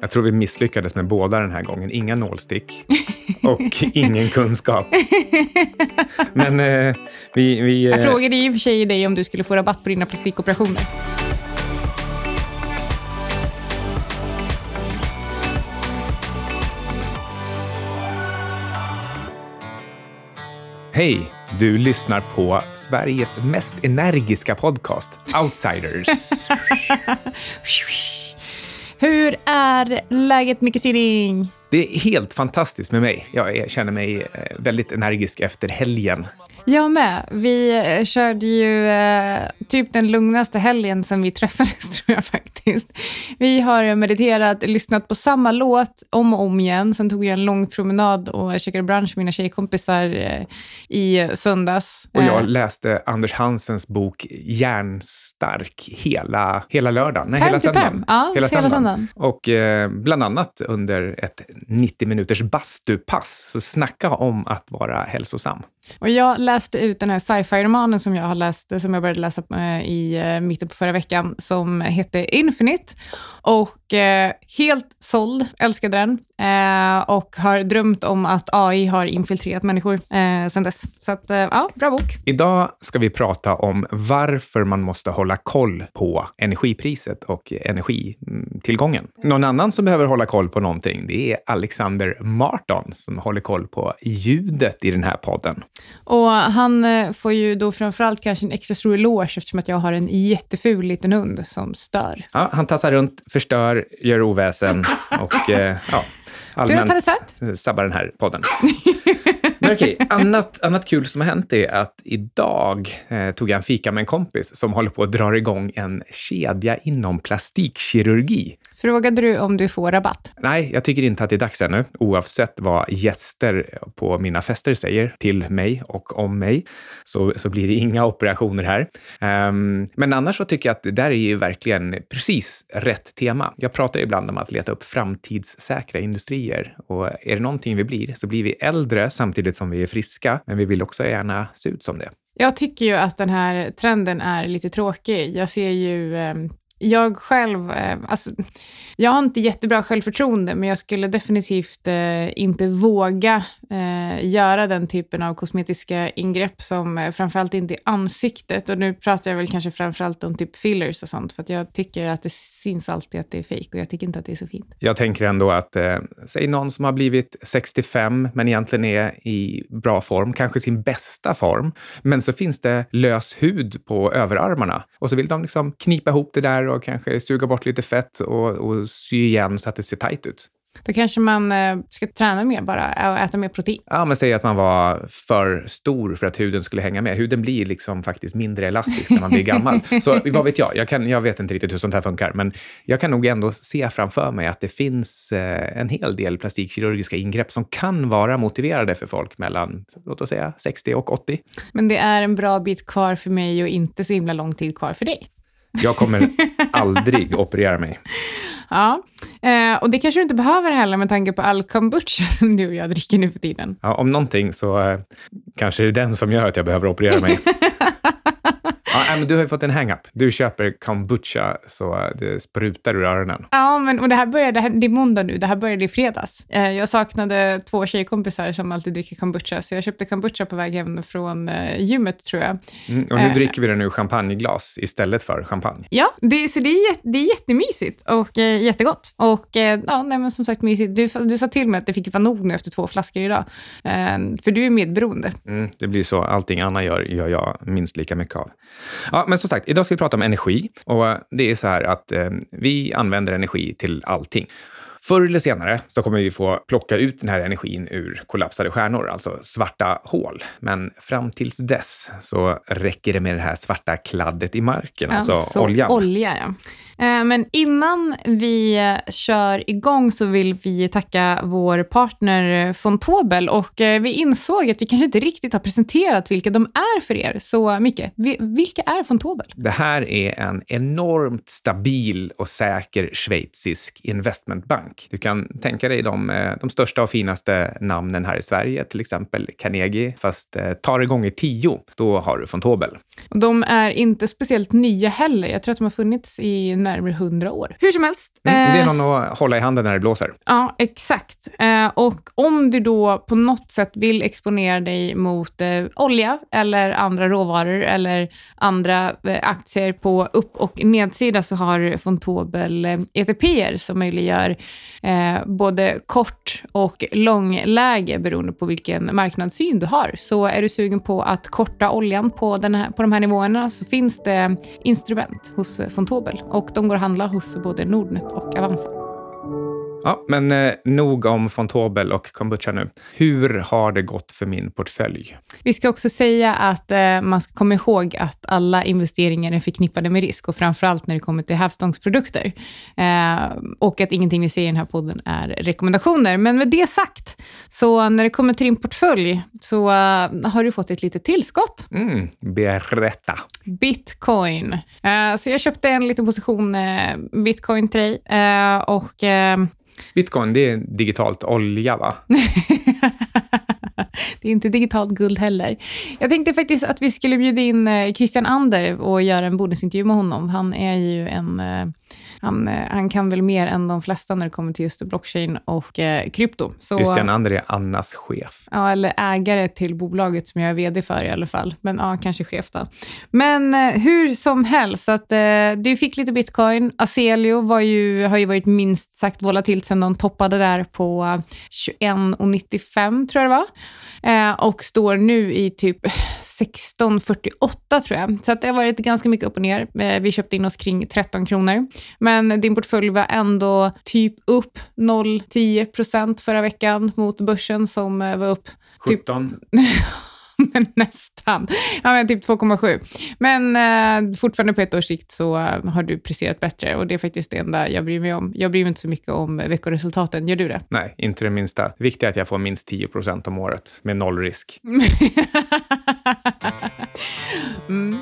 Jag tror vi misslyckades med båda den här gången. Inga nålstick och ingen kunskap. Men eh, vi... vi Jag eh, frågade i och för sig dig om du skulle få rabatt på dina plastikoperationer. Hej! Du lyssnar på Sveriges mest energiska podcast, Outsiders. Hur är läget, Micke Sirring? Det är helt fantastiskt med mig. Jag känner mig eh, väldigt energisk efter helgen. Jag med. Vi eh, körde ju eh, typ den lugnaste helgen sen vi träffades, tror jag faktiskt. Vi har mediterat, lyssnat på samma låt om och om igen. Sen tog jag en lång promenad och käkade brunch med mina tjejkompisar eh, i söndags. Och jag Eh, läste Anders Hansens bok Järnstark hela, hela lördagen. Nej, Perm hela till söndagen. perm. Ja, hela söndagen. Och eh, bland annat under ett 90 minuters bastupass. Så snacka om att vara hälsosam. Och jag läste ut den här sci-fi-romanen som jag har läst, som jag började läsa eh, i eh, mitten på förra veckan, som heter Infinite. Och eh, helt såld, älskade den. Eh, och har drömt om att AI har infiltrerat människor eh, sedan dess. Så att, eh, ja, bra bok. Idag ska vi prata om varför man måste hålla koll på energipriset och energitillgången. Någon annan som behöver hålla koll på någonting, det är Alexander Marton som håller koll på ljudet i den här podden. Och han eh, får ju då framförallt kanske en extra stor eloge eftersom att jag har en jätteful liten hund som stör. Ja, han tassar runt, förstör, gör oväsen och eh, ja, allmänt sabbar den här podden. Men okej, annat, annat kul som har hänt är att idag eh, tog jag en fika med en kompis som håller på att dra igång en kedja inom plastikkirurgi. Frågade du om du får rabatt? Nej, jag tycker inte att det är dags ännu, oavsett vad gäster på mina fester säger till mig och om mig, så, så blir det inga operationer här. Ehm, men annars så tycker jag att det där är ju verkligen precis rätt tema. Jag pratar ju ibland om att leta upp framtidssäkra industrier och är det någonting vi blir så blir vi äldre samtidigt som vi är friska, men vi vill också gärna se ut som det. Jag tycker ju att den här trenden är lite tråkig. Jag ser ju... Jag själv, eh, alltså, jag har inte jättebra självförtroende, men jag skulle definitivt eh, inte våga eh, göra den typen av kosmetiska ingrepp som eh, framförallt inte i ansiktet. Och nu pratar jag väl kanske framförallt om typ fillers och sånt, för att jag tycker att det syns alltid att det är fejk och jag tycker inte att det är så fint. Jag tänker ändå att, eh, säg någon som har blivit 65 men egentligen är i bra form, kanske sin bästa form, men så finns det lös hud på överarmarna och så vill de liksom knipa ihop det där och kanske suga bort lite fett och, och sy igen så att det ser tajt ut. Då kanske man eh, ska träna mer bara och äta mer protein. Ja, men säg att man var för stor för att huden skulle hänga med. Huden blir liksom faktiskt mindre elastisk när man blir gammal. Så vad vet jag? Jag, kan, jag vet inte riktigt hur sånt här funkar, men jag kan nog ändå se framför mig att det finns eh, en hel del plastikkirurgiska ingrepp som kan vara motiverade för folk mellan, låt oss säga, 60 och 80. Men det är en bra bit kvar för mig och inte så himla lång tid kvar för dig. Jag kommer aldrig operera mig. Ja, eh, och det kanske du inte behöver heller med tanke på all kombucha som du och jag dricker nu för tiden. Ja, om någonting så eh, kanske det är den som gör att jag behöver operera mig. Ja, men du har ju fått en hang-up. Du köper kombucha så det sprutar ur öronen. Ja, men och det här började, det, här, det är måndag nu, det här började i fredags. Eh, jag saknade två tjejkompisar som alltid dricker kombucha, så jag köpte kombucha på väg hem från eh, gymmet tror jag. Mm, och nu Eh. dricker vi den ur champagneglas istället för champagne. Ja, det, så det är, det är jättemysigt och eh, jättegott. Och eh, ja, nej, men som sagt mysigt. Du, du sa till mig att det fick vara nog nu efter två flaskor idag. Eh, för du är medberoende. Mm, det blir så. Allting Anna gör, gör jag minst lika mycket av. Ja, men som sagt, idag ska vi prata om energi. Och eh, det är så här att eh, vi använder energi till allting. Förr eller senare så kommer vi få plocka ut den här energin ur kollapsade stjärnor, alltså svarta hål. Men fram tills dess så räcker det med det här svarta kladdet i marken, alltså så oljan. Olja, ja. Eh, Men innan vi kör igång så vill vi tacka vår partner von Tobel och eh, vi insåg att vi kanske inte riktigt har presenterat vilka de är för er. Så Micke, vi- vilka är von Tobel? Det här är en enormt stabil och säker schweizisk investmentbank Du kan tänka dig de, eh, de största och finaste namnen här i Sverige, till exempel Carnegie, fast eh, tar det gånger tio, då har du von Tobel. De är inte speciellt nya heller. Jag tror att de har funnits i närmare hundra år. Hur som helst. Mm, det är eh, någon att hålla i handen när det blåser. Ja, exakt. Och om du då på något sätt vill exponera dig mot olja eller andra råvaror eller andra aktier på upp och nedsida så har von Tobel ETPer som möjliggör eh, både kort och långläge beroende på vilken marknadssyn du har. Så är du sugen på att korta oljan på, den här, på de här nivåerna så finns det instrument hos von Tobel och de går att handla hos både Nordnet och Avanza. Ja, men eh, nog om von Tobel och kombucha nu. Hur har det gått för min portfölj? Vi ska också säga att eh, man ska komma ihåg att alla investeringar är förknippade med risk och framförallt när det kommer till hävstångsprodukter. Eh, och att ingenting vi säger i den här podden är rekommendationer. Men med det sagt, så när det kommer till din portfölj så eh, har du fått ett litet tillskott. Mm, berätta. Bitcoin. Eh, så jag köpte en liten position dig eh, och eh, Bitcoin, det är digitalt olja, va? det är inte digitalt guld heller. Jag tänkte faktiskt att vi skulle bjuda in eh, Christian Ander och göra en bonusintervju med honom. Han är ju en... Eh, han, eh, han kan väl mer än de flesta när det kommer till just blockchain och eh, krypto. Så, Christian Ander är Annas chef. Ja, eller ägare till bolaget som jag är vd för i alla fall. Men ja, kanske chef då. Men eh, hur som helst, att, eh, du fick lite bitcoin. Aselio var ju, har ju varit minst sagt volatilt sedan de toppade där på eh, 21,95 tror jag det var. Eh, och står nu i typ 16,48 tror jag. Så att det har varit ganska mycket upp och ner. Eh, vi köpte in oss kring 13 kronor. Men din portfölj var ändå typ upp 0,10 procent förra veckan mot börsen som eh, var upp Typ- 17. men nästan. Ja, men typ 2,7. Men eh, fortfarande på ett års sikt så eh, har du presterat bättre och det är faktiskt det enda jag bryr mig om. Jag bryr mig inte så mycket om veckoresultaten. Gör du det? Nej, inte det minsta. Det viktiga är att jag får minst 10 procent om året med noll risk. mm.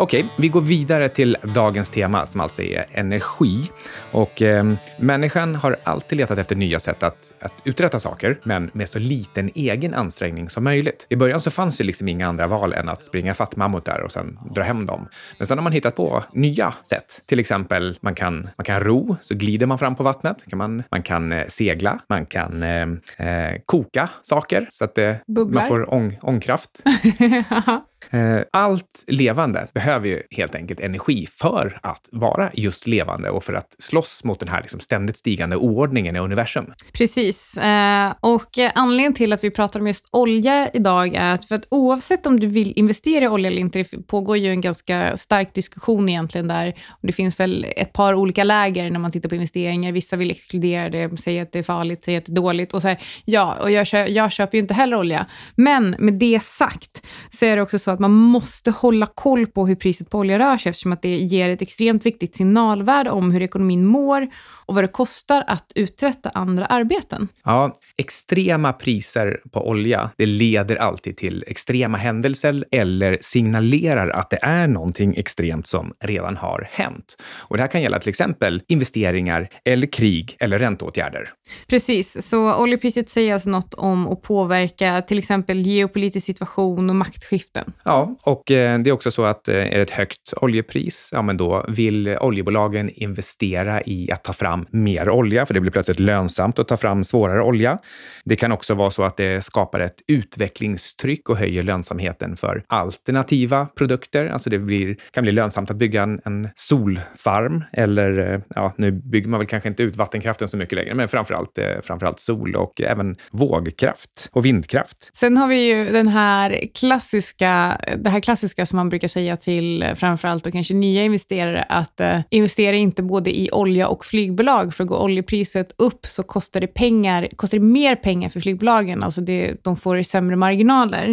Okej, vi går vidare till dagens tema som alltså är energi. Och eh, människan har alltid letat efter nya sätt att, att uträtta saker, men med så liten egen ansträngning som möjligt. I början så fanns ju liksom inga andra val än att springa fatt mammutar och sen dra hem dem. Men sen har man hittat på nya sätt. Till exempel, man kan, man kan ro, så glider man fram på vattnet. Kan man, man kan eh, segla, man kan eh, eh, koka saker så att eh, man får ång, ångkraft. Eh, allt levande behöver ju helt enkelt energi för att vara just levande och för att slåss mot den här liksom ständigt stigande oordningen i universum. Precis. Eh, och anledningen till att vi pratar om just olja idag är att, för att oavsett om du vill investera i olja eller inte, det pågår ju en ganska stark diskussion egentligen där. Och det finns väl ett par olika läger när man tittar på investeringar. Vissa vill exkludera det, säger att det är farligt, säger att det är dåligt. Och så här, ja, och jag, jag köper ju inte heller olja. Men med det sagt så är det också så att man måste hålla koll på hur priset på olja rör sig eftersom att det ger ett extremt viktigt signalvärde om hur ekonomin mår och vad det kostar att uträtta andra arbeten. Ja, extrema priser på olja, det leder alltid till extrema händelser eller signalerar att det är någonting extremt som redan har hänt. Och det här kan gälla till exempel investeringar eller krig eller ränteåtgärder. Precis, så oljepriset säger alltså något om att påverka till exempel geopolitisk situation och maktskiften. Ja, och eh, det är också så att eh, är det ett högt oljepris, ja men då vill oljebolagen investera i att ta fram mer olja, för det blir plötsligt lönsamt att ta fram svårare olja. Det kan också vara så att det skapar ett utvecklingstryck och höjer lönsamheten för alternativa produkter. Alltså det blir, kan bli lönsamt att bygga en, en solfarm eller, eh, ja, nu bygger man väl kanske inte ut vattenkraften så mycket längre, men framförallt, framförallt sol och även vågkraft och vindkraft. Sen har vi ju den här klassiska, det här klassiska som man brukar säga till eh, framförallt och kanske nya investerare, att eh, investera inte både i olja och flygbolag, för går oljepriset upp så kostar det pengar, kostar det mer pengar för flygbolagen, alltså det, de får sämre marginaler.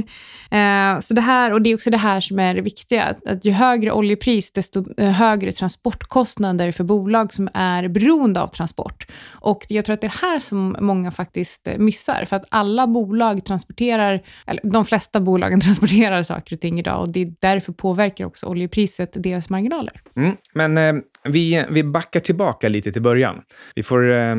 Eh, så det här, och det är också det här som är det viktiga, att, att ju högre oljepris, desto eh, högre transportkostnader för bolag som är beroende av transport. Och jag tror att det är det här som många faktiskt eh, missar, för att alla bolag transporterar, eller de flesta bolagen transporterar saker och ting idag och det är därför påverkar också oljepriset deras marginaler. Mm. Men eh, vi, vi backar tillbaka lite till början. Vi får eh,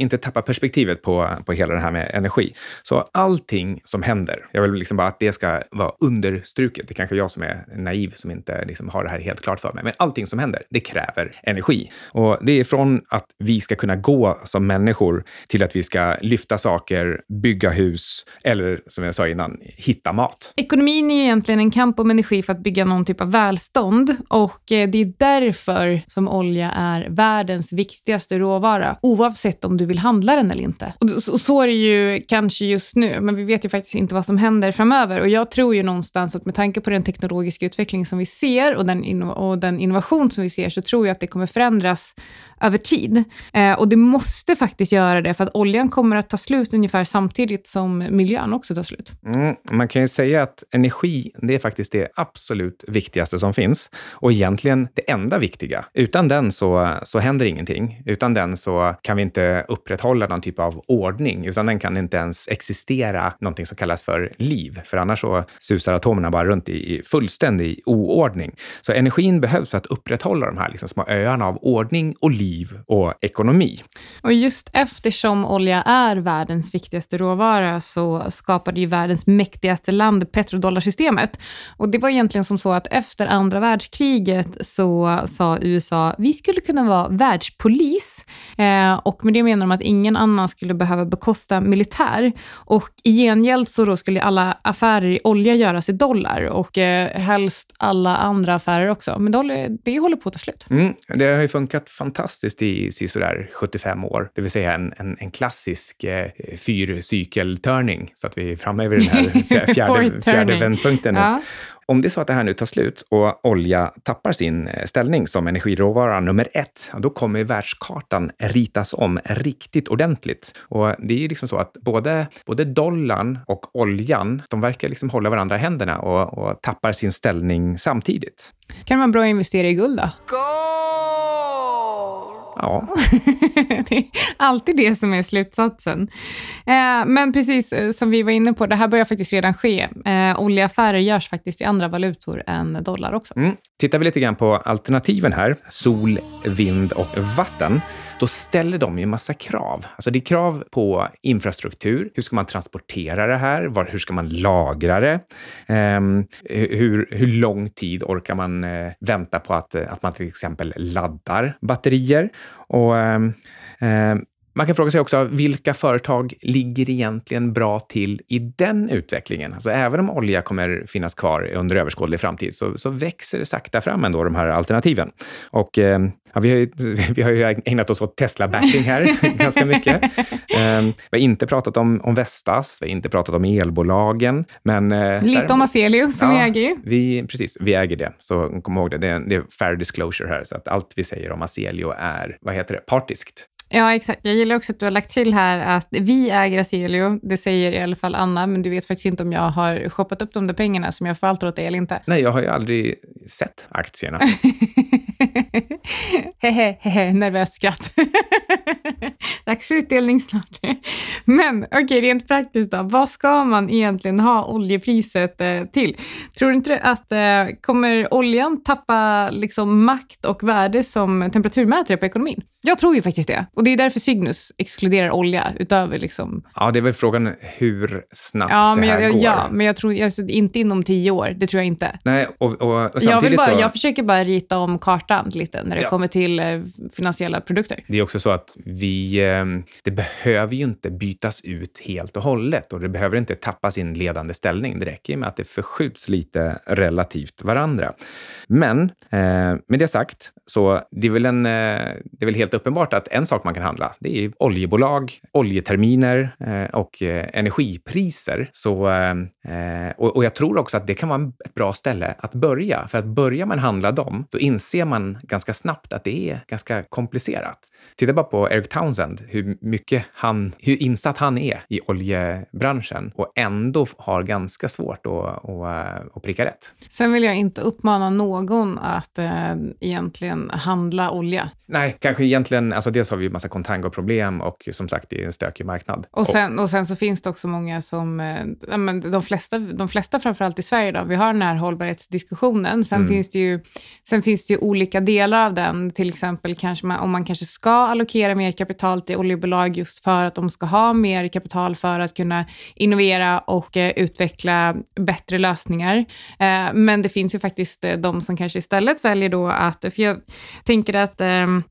inte tappa perspektivet på, på hela det här med energi. Så allting som händer, jag vill liksom bara att det ska vara understruket. Det är kanske jag som är naiv som inte liksom har det här helt klart för mig. Men allting som händer, det kräver energi. Och det är från att vi ska kunna gå som människor till att vi ska lyfta saker, bygga hus eller som jag sa innan, hitta mat. Ekonomin är ju egentligen en kamp om energi för att bygga någon typ av välstånd och eh, det är därför som olja är världens viktigaste råvara, oavsett om du vill handla den eller inte. Och så, så är det ju kanske just nu, men vi vet ju faktiskt inte vad som händer framöver. Och jag tror ju någonstans att med tanke på den teknologiska utveckling som vi ser och den, och den innovation som vi ser, så tror jag att det kommer förändras över tid. Eh, och det måste faktiskt göra det, för att oljan kommer att ta slut ungefär samtidigt som miljön också tar slut. Mm, man kan ju säga att energi, det är faktiskt det absolut viktigaste som finns. Och egentligen det enda viktiga. Utan den så, så händer ingenting. Utan den så kan vi inte upprätthålla någon typ av ordning. Utan den kan inte ens existera någonting som kallas för liv. För annars så susar atomerna bara runt i, fullständig oordning. Så energin behövs för att upprätthålla de här liksom små öarna av ordning och liv och ekonomi. Och just eftersom olja är världens viktigaste råvara så skapade ju världens mäktigaste land petrodollarsystemet. Och det var egentligen som så att efter andra världskriget så sa USA, vi skulle kunna vara världspolis. Eh, och med det menar de att ingen annan skulle behöva bekosta militär. Och i gengäld så skulle alla affärer i olja göras i dollar och eh, helst alla andra affärer också. Men det, det håller på att ta slut. Mm, det har ju funkat fantastiskt i, sådär 75 år, det vill säga en, en, en klassisk eh, fyrcykeltörning, så att vi är framme vid den här fjärde, fjärde vändpunkten. Ja. Om det är så att det här nu tar slut och olja tappar sin eh, ställning som energiråvara nummer ett, då kommer världskartan ritas om riktigt ordentligt. Och det är ju liksom så att både, både dollarn och oljan, de verkar liksom hålla varandra i händerna och, och tappar sin ställning samtidigt. Kan det vara bra att investera i guld då? Ja. det är alltid det som är slutsatsen. Eh, men precis eh, som vi var inne på, det här börjar faktiskt redan ske. Eh, oljeaffärer görs faktiskt i andra valutor än dollar också. Mm. Tittar vi lite grann på alternativen här, sol, vind och vatten, då ställer de ju massa krav. Alltså det är krav på infrastruktur. Hur ska man transportera det här? Var, hur ska man lagra det? Um, hur, hur lång tid orkar man uh, vänta på att, eh, att man till exempel laddar batterier? Och um, man kan fråga sig också vilka företag ligger egentligen bra till i den utvecklingen? Alltså även om olja kommer finnas kvar under överskådlig framtid så, så växer det sakta fram ändå de här alternativen. Och eh, ja, vi, har ju, vi har ju ägnat oss åt Tesla-backing här ganska mycket. Eh, vi har inte pratat om, om Vestas, vi har inte pratat om elbolagen. Men, eh, Lite där, om Aselio som ja, vi äger vi, Precis, vi äger det. Så kom ihåg det, det är, det är fair disclosure här. Så att allt vi säger om Aselio är, vad heter det, partiskt. Ja, exakt. Jag gillar också att du har lagt till här att vi äger Aselio. Det säger i alla fall Anna, men du vet faktiskt inte om jag har shoppat upp de där pengarna som jag förvaltar åt dig eller inte. Nej, jag har ju aldrig sett aktierna. Hehe, hehe, nervöst skratt. Dags för utdelning snart. Men okej, okay, rent praktiskt då. Vad ska man egentligen ha oljepriset eh, till? Tror du inte att eh, kommer oljan tappa liksom, makt och värde som temperaturmätare på ekonomin? Jag tror ju faktiskt det. Och det är därför Cygnus exkluderar olja utöver liksom... Ja, det är väl frågan hur snabbt ja, det här jag, går. Ja, men jag tror alltså, inte inom tio år. Det tror jag inte. Nej, och, och, och jag, vill bara, så... jag försöker bara rita om kartan lite när det ja. kommer till eh, finansiella produkter. Det är också så att vi... Ehm, det behöver ju inte bytas ut helt och hållet och det behöver inte tappa sin ledande ställning. Det räcker med att det förskjuts lite relativt varandra. Men eh, med det sagt, så det är väl en... Eh, det är väl helt uppenbart att en sak man kan handla, det är oljebolag, oljeterminer eh, och eh, energipriser. Så, eh, eh, och, och, jag tror också att det kan vara ett bra ställe att börja. För att börjar man handla dem, då inser man ganska snabbt att det är ganska komplicerat. Titta bara på Eric Townsend, hur mycket han, hur insatt han är i oljebranschen och ändå har ganska svårt att, att, att pricka rätt. Sen vill jag inte uppmana någon att äh, egentligen handla olja. Nej, kanske egentligen, alltså dels har vi ju massa contango-problem och som sagt, det är en stökig marknad. Och sen, och sen så finns det också många som, äh, men de flesta, de flesta framförallt i Sverige då, vi har den här hållbarhetsdiskussionen. Sen, mm. finns det ju, sen finns det ju olika delar av den, till exempel kanske man, om man kanske ska allokera mer kapital till oljebolag just för att de ska ha mer kapital för att kunna innovera och eh, utveckla bättre lösningar. Eh, men det finns ju faktiskt eh, de som kanske istället väljer då att, för jag tänker att ehm,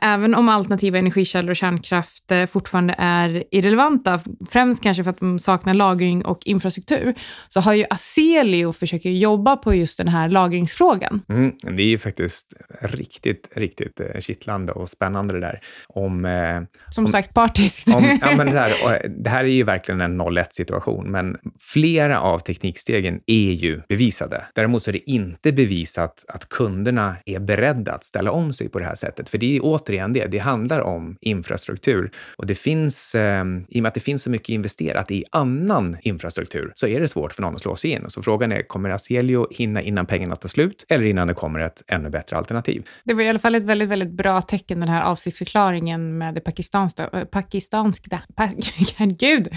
även om alternativa energikällor och kärnkraft fortfarande är irrelevanta, främst kanske för att de saknar lagring och infrastruktur, så har ju Aselio försökt jobba på just den här lagringsfrågan. Mm, det är ju faktiskt riktigt, riktigt kittlande och spännande det där. Om, eh, som om, sagt, partiskt. Om, ja, men det, här, det här är ju verkligen en 0-1 situation, men flera av teknikstegen är ju bevisade. Däremot så är det inte bevisat att kunderna är beredda att ställa om sig på det här sättet. För det är återigen det, det handlar om infrastruktur. Och det finns, eh, i och med att det finns så mycket investerat i annan infrastruktur, så är det svårt för någon att slå sig in. Så frågan är, kommer Aselio hinna innan pengarna tar slut eller innan det kommer ett ännu bättre alternativ? Det var i alla fall ett väldigt, väldigt bra tecken, den här avsiktsförklaringen med det pakistanska, pakistanska, eh, pakistanska, pak, gud,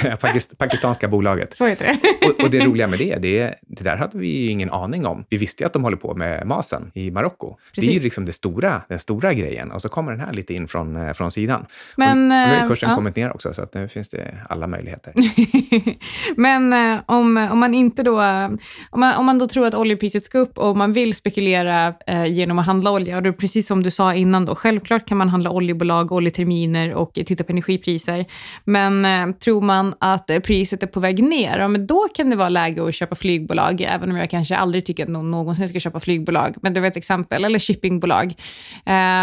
pakistanska bolaget. Så heter det. och, och, det roliga med det, det, det där hade vi ju ingen aning om. Vi visste ju att de håller på med masen i Marocko. Det är ju liksom det stora, den stora grejen. Och så kommer den här lite in från, eh, från sidan. Men, och, nu har kursen ja. kommit ner också, så att nu finns det alla möjligheter. Men eh, om, om man inte då, om man, om man då tror att oljepriset ska upp och man vill spekulera eh, genom att handla olja, och är precis som du sa innan då, självklart kan man handla oljebolag, oljeterminer och titta på energipriser. Men eh, tror man att eh, priset är på väg ner, ja, men då kan det vara läge att köpa flygbolag, även om jag kanske aldrig tycker att någon någonsin ska köpa flygbolag. Men det var ett exempel, eller shippingbolag.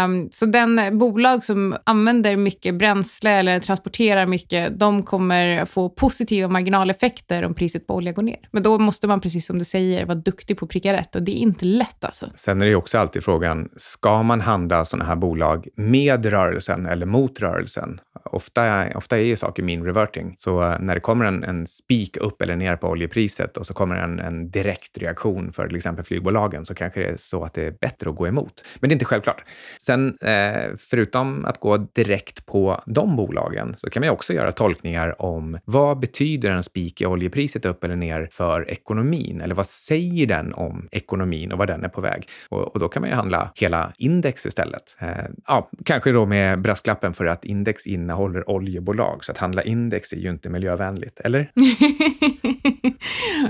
Um, så den bolag som använder mycket bränsle eller transporterar mycket, de kommer få positiva marginaleffekter om priset på olja går ner. Men då måste man, precis som du säger, vara duktig på att pricka rätt och det är inte lätt alltså. Sen är det också alltid frågan, ska man handla sådana här bolag med rörelsen eller mot rörelsen? Ofta, ofta är ju saker mean reverting, så när det kommer en, en spik upp eller ner på oljepriset och så kommer en, en direkt reaktion för till exempel flygbolagen så kanske det är så att det är bättre att gå emot. Men det är inte självklart. Sen, eh, förutom att gå direkt på de bolagen så kan man också göra tolkningar om vad betyder en spik i oljepriset upp eller ner för ekonomin? Eller vad säger den om ekonomin och var den är på väg? Och, och då kan man ju handla hela index istället. Eh, ja, kanske då med brasklappen för att index innehåller oljebolag, så att handla index är ju inte miljövänligt, eller?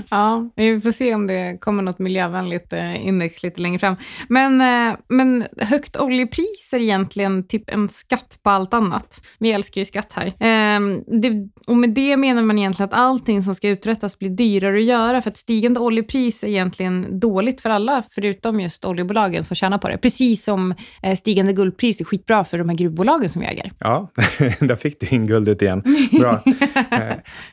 ja, vi får se om det kommer något miljövänligt eh, index lite längre fram. Men, eh, men högt oljepris är egentligen typ en skatt på allt annat. Vi älskar ju skatt här. Ehm, det, och med det menar man egentligen att allting som ska uträttas blir dyrare att göra, för att stigande oljepris är egentligen dåligt för alla, förutom just oljebolagen som tjänar på det. Precis som eh, stigande guldpris är skitbra för de här gruvbolagen som vi äger. Ja, där fick du in guldet igen. Bra.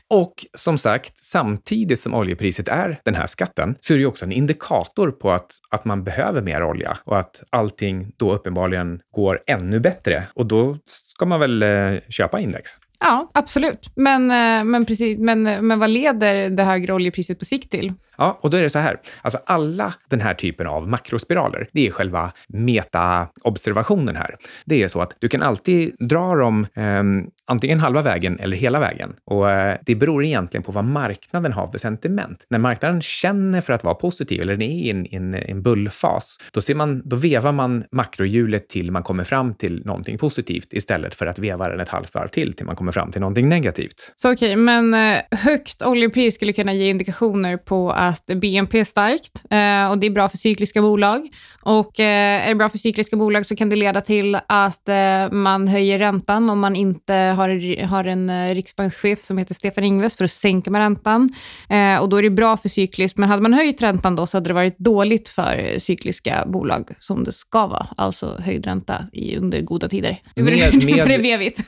och som sagt, samtidigt som oljepriset är den här skatten, så är det ju också en indikator på att, att man behöver mer olja och att allting då uppenbarligen går ännu bättre. Och då ska man väl eh, köpa index? Ja, absolut. Men, eh, men, precis, men, men vad leder det högre oljepriset på sikt till? Ja, och då är det så här. Alltså alla den här typen av makrospiraler, det är själva meta-observationen här. Det är så att du kan alltid dra dem eh, antingen halva vägen eller hela vägen. Och eh, det beror egentligen på vad marknaden har för sentiment. När marknaden känner för att vara positiv eller den är i en, en, en bullfas, då, ser man, då vevar man makrohjulet till man kommer fram till någonting positivt istället för att veva den ett halvt varv till till man kommer fram till någonting negativt. Så okej, okay, men eh, högt oljepris skulle kunna ge indikationer på att BNP är starkt eh, och det är bra för cykliska bolag. Och är det bra för cykliska bolag så kan det leda till att man höjer räntan om man inte har, har en eh, riksbankschef som heter Stefan Ingves för att sänka med räntan. Eh, och då är det bra för cykliskt, men hade man höjt räntan då så hade det varit dåligt för cykliska bolag som det ska vara, alltså höjd ränta i, under goda tider. Nu var det, var det vevigt.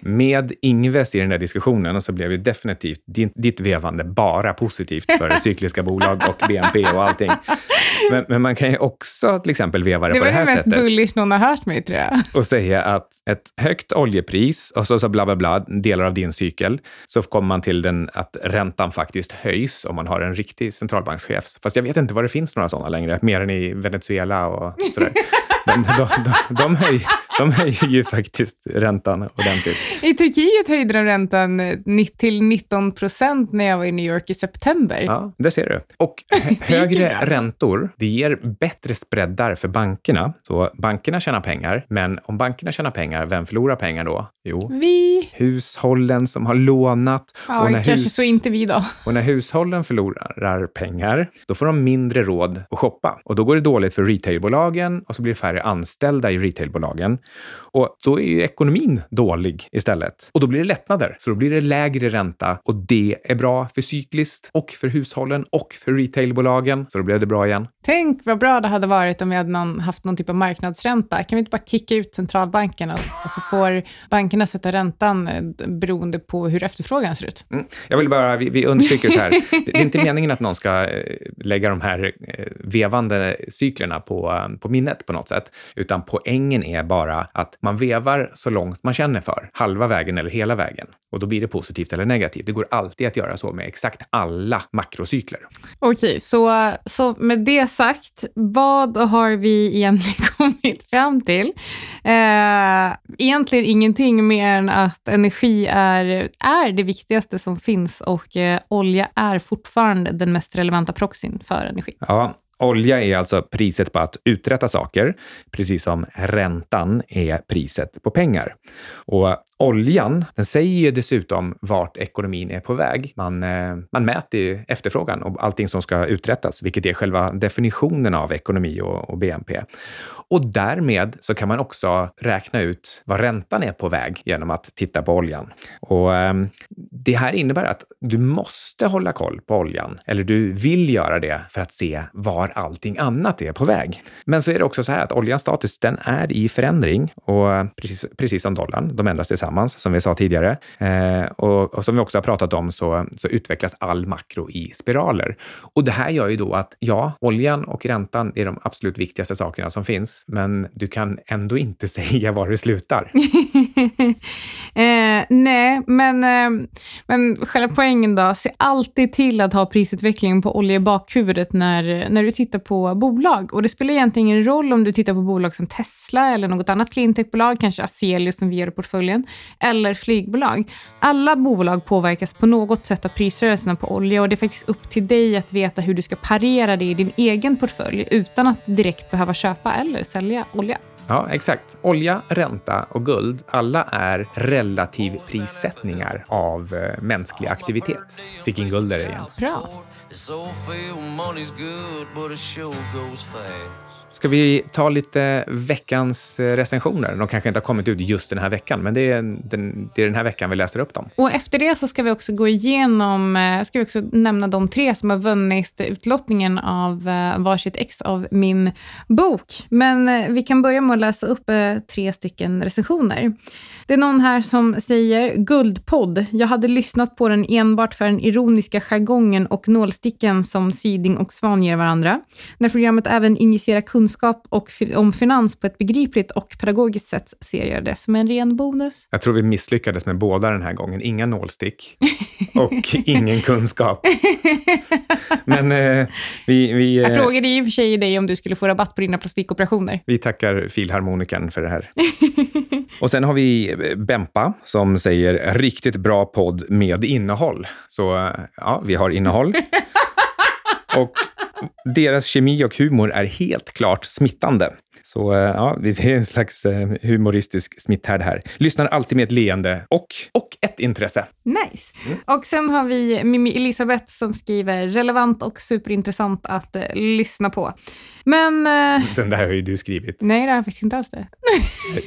Med Ingves i den där diskussionen och så blev ju definitivt din, ditt vevande bara positivt för cykliska bolag och BNP och allting. Men, men man kan ju också till exempel veva det, Det på var det det här mest sättet bullish någon har hört mig, tror jag. och säga att ett högt oljepris och så, så bla bla bla, delar av din cykel, så kommer man till den att räntan faktiskt höjs om man har en riktig centralbankschef. Fast jag vet inte vad det finns några sådana längre, mer än i Venezuela och sådär. Men de, de, de, höj, de höjer ju faktiskt räntan ordentligt. I Turkiet höjde de räntan till 19 procent när jag var i New York i september. Ja, det ser du. Och högre räntor, det ger bättre spreadar för bankerna. Så bankerna tjänar pengar, men om bankerna tjänar pengar, vem förlorar pengar då? Jo, Vi... hushållen som har lånat. Ja, och, när kanske hus- så inte vi då. och när hushållen förlorar pengar, då får de mindre råd att shoppa. Och då går det dåligt för retailbolagen och så blir det färre anställda i retailbolagen. Och då är ju ekonomin dålig istället. Och då blir det lättnader. Så då blir det lägre ränta och det är bra för cykliskt och för hushållen och för retailbolagen. Så då blev det bra igen. Tänk vad bra det hade varit om vi hade någon, haft någon typ av marknadsränta. Kan vi inte bara kicka ut centralbankerna och så får bankerna sätta räntan eh, beroende på hur efterfrågan ser ut? Mm. Jag vill bara, vi, vi understryker så här, det är inte meningen att någon ska eh, lägga de här eh, vevande cyklerna på, på minnet på något sätt, utan poängen är bara att man vevar så långt man känner för, halva vägen eller hela vägen. Och då blir det positivt eller negativt. Det går alltid att göra så med exakt alla makrocykler. Okej, så, så med det sagt, vad har vi egentligen kommit fram till? Eh, egentligen ingenting mer än att energi är, är det viktigaste som finns och eh, olja är fortfarande den mest relevanta proxyn för energi. Ja, olja är alltså priset på att uträtta saker, precis som räntan är priset på pengar. Och oljan, den säger ju dessutom vart ekonomin är på väg. Man, eh, man mäter ju efterfrågan och allting som ska uträttas, vilket är själva definitionen av ekonomi och, och BNP. Och därmed så kan man också räkna ut var räntan är på väg genom att titta på oljan. Och ehm, det här innebär att du måste hålla koll på oljan, eller du vill göra det för att se var allting annat är på väg. Men så är det också så här att oljans status, den är i förändring och precis, precis som dollarn, de ändras tillsammans som vi sa tidigare. Eh, och, och som vi också har pratat om så, så utvecklas all makro i spiraler. Och det här gör ju då att ja, oljan och räntan är de absolut viktigaste sakerna som finns, men du kan ändå inte säga var det slutar. eh, nej, men, eh, men själva poängen då, se alltid till att ha prisutvecklingen på olja i bakhuvudet när, när du tittar på bolag. Och det spelar egentligen ingen roll om du tittar på bolag som Tesla eller något annat cleantechbolag, kanske Azelius som vi gör i portföljen, eller flygbolag. Alla bolag påverkas på något sätt av prisrörelserna på olja och det är faktiskt upp till dig att veta hur du ska parera det i din egen portfölj utan att direkt behöva köpa eller sälja olja. Ja, exakt. Olja, ränta och guld, alla är relativprissättningar av eh, mänsklig aktivitet. Fick in guld där igen. Bra. Ska vi ta lite veckans eh, recensioner? De kanske inte har kommit ut just den här veckan, men det är den, det är den här veckan vi läser upp dem. Och efter det så ska vi också gå igenom, eh, ska vi också nämna de tre som har vunnit utlottningen av eh, varsitt ex av min bok. Men vi kan börja med att läsa upp tre stycken recensioner. Det är någon här som säger Guldpodd. Jag hade lyssnat på den enbart för den ironiska jargongen och nålsticken som Syding och Svan ger varandra. När programmet även injicerar kunskap och fi- om finans på ett begripligt och pedagogiskt sätt ser jag det som en ren bonus. Jag tror vi misslyckades med båda den här gången. Inga nålstick och ingen kunskap. Men eh, vi, vi, Jag eh, frågade i och för sig dig om du skulle få rabatt på dina plastikoperationer. vi tackar filharmoniken för det här. Och sen har vi eh, Bempa som säger riktigt bra podd med innehåll. Så eh, ja, vi har innehåll. Deras kemi och humor är helt klart smittande. Så eh, ja, det är en slags eh, humoristisk smitthärd här. Lyssnar alltid med ett leende och, och ett intresse. Nice. Och sen har vi Mimmi Elisabeth som skriver relevant och superintressant att eh, lyssna på. Men eh, Den där har ju du skrivit. nej, det har jag faktiskt inte alls det.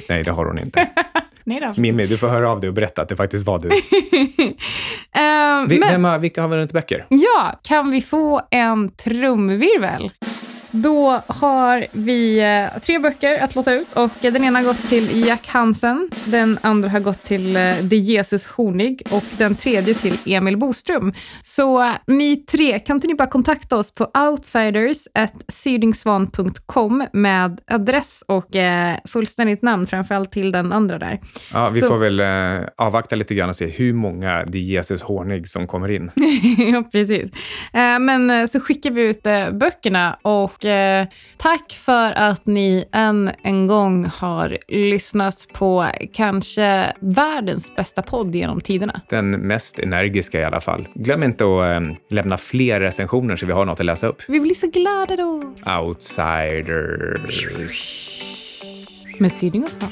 Nej, det har hon inte. Nej då. Mimmi, du får höra av dig och berätta att det faktiskt var du. Ehm, Vi, men, har, vilka har vunnit böcker? ja, kan vi få en trumvirvel? Då har vi eh, tre böcker att låta ut och den ena har gått till Jack Hansen, den andra har gått till eh, De Jesus Hornig och den tredje till Emil Boström. Så eh, ni tre, kan inte ni bara kontakta oss på outsiders.sydingsvan.com med adress och eh, fullständigt namn, framförallt till den andra där. Ja, vi Så- får väl eh, avvakta lite grann och se hur många de Jesus Hornig som kommer in. ja, precis. Eh, men så skickar vi ut böckerna och eh, tack för att ni än en gång har lyssnat på kanske världens bästa podd genom tiderna. Den mest energiska i alla fall. Glöm inte att eh, lämna fler recensioner så vi har något att läsa upp. Vi blir så glada då. Outsiders. Med Syding och Svan.